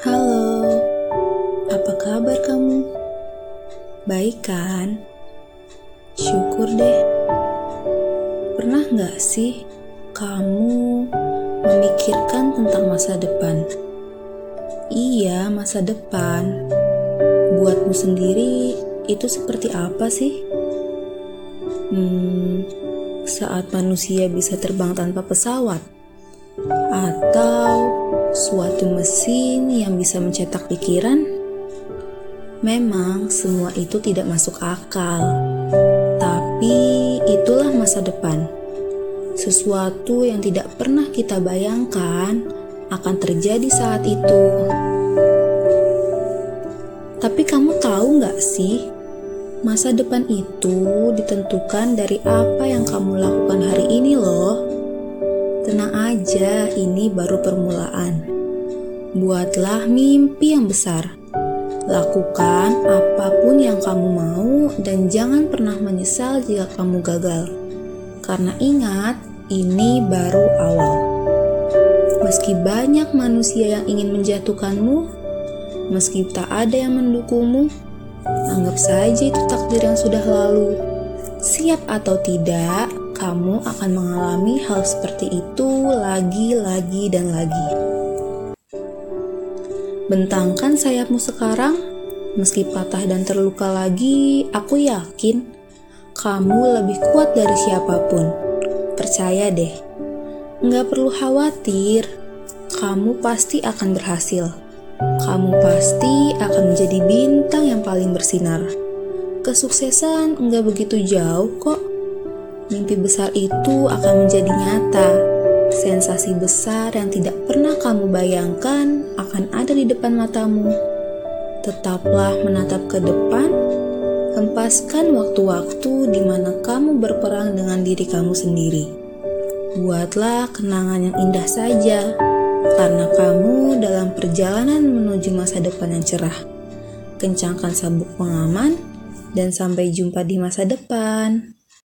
Halo, apa kabar kamu? Baik kan? Syukur deh. Pernah nggak sih kamu memikirkan tentang masa depan? Iya, masa depan. Buatmu sendiri itu seperti apa sih? Hmm, saat manusia bisa terbang tanpa pesawat, atau suatu mesin yang bisa mencetak pikiran? Memang semua itu tidak masuk akal, tapi itulah masa depan. Sesuatu yang tidak pernah kita bayangkan akan terjadi saat itu. Tapi kamu tahu nggak sih, masa depan itu ditentukan dari apa yang kamu lakukan hari ini loh. Tenang aja, ini baru permulaan. Buatlah mimpi yang besar. Lakukan apa pun yang kamu mau dan jangan pernah menyesal jika kamu gagal. Karena ingat, ini baru awal. Meski banyak manusia yang ingin menjatuhkanmu, Meski tak ada yang mendukungmu, anggap saja itu takdir yang sudah lalu. Siap atau tidak, kamu akan mengalami hal seperti itu lagi, lagi, dan lagi. Bentangkan sayapmu sekarang, meski patah dan terluka lagi, aku yakin kamu lebih kuat dari siapa pun. Percaya deh, nggak perlu khawatir, kamu pasti akan berhasil kamu pasti akan menjadi bintang yang paling bersinar. Kesuksesan enggak begitu jauh kok. Mimpi besar itu akan menjadi nyata. Sensasi besar yang tidak pernah kamu bayangkan akan ada di depan matamu. Tetaplah menatap ke depan, hempaskan waktu-waktu di mana kamu berperang dengan diri kamu sendiri. Buatlah kenangan yang indah saja karena kamu dalam perjalanan menuju masa depan yang cerah. Kencangkan sabuk pengaman dan sampai jumpa di masa depan.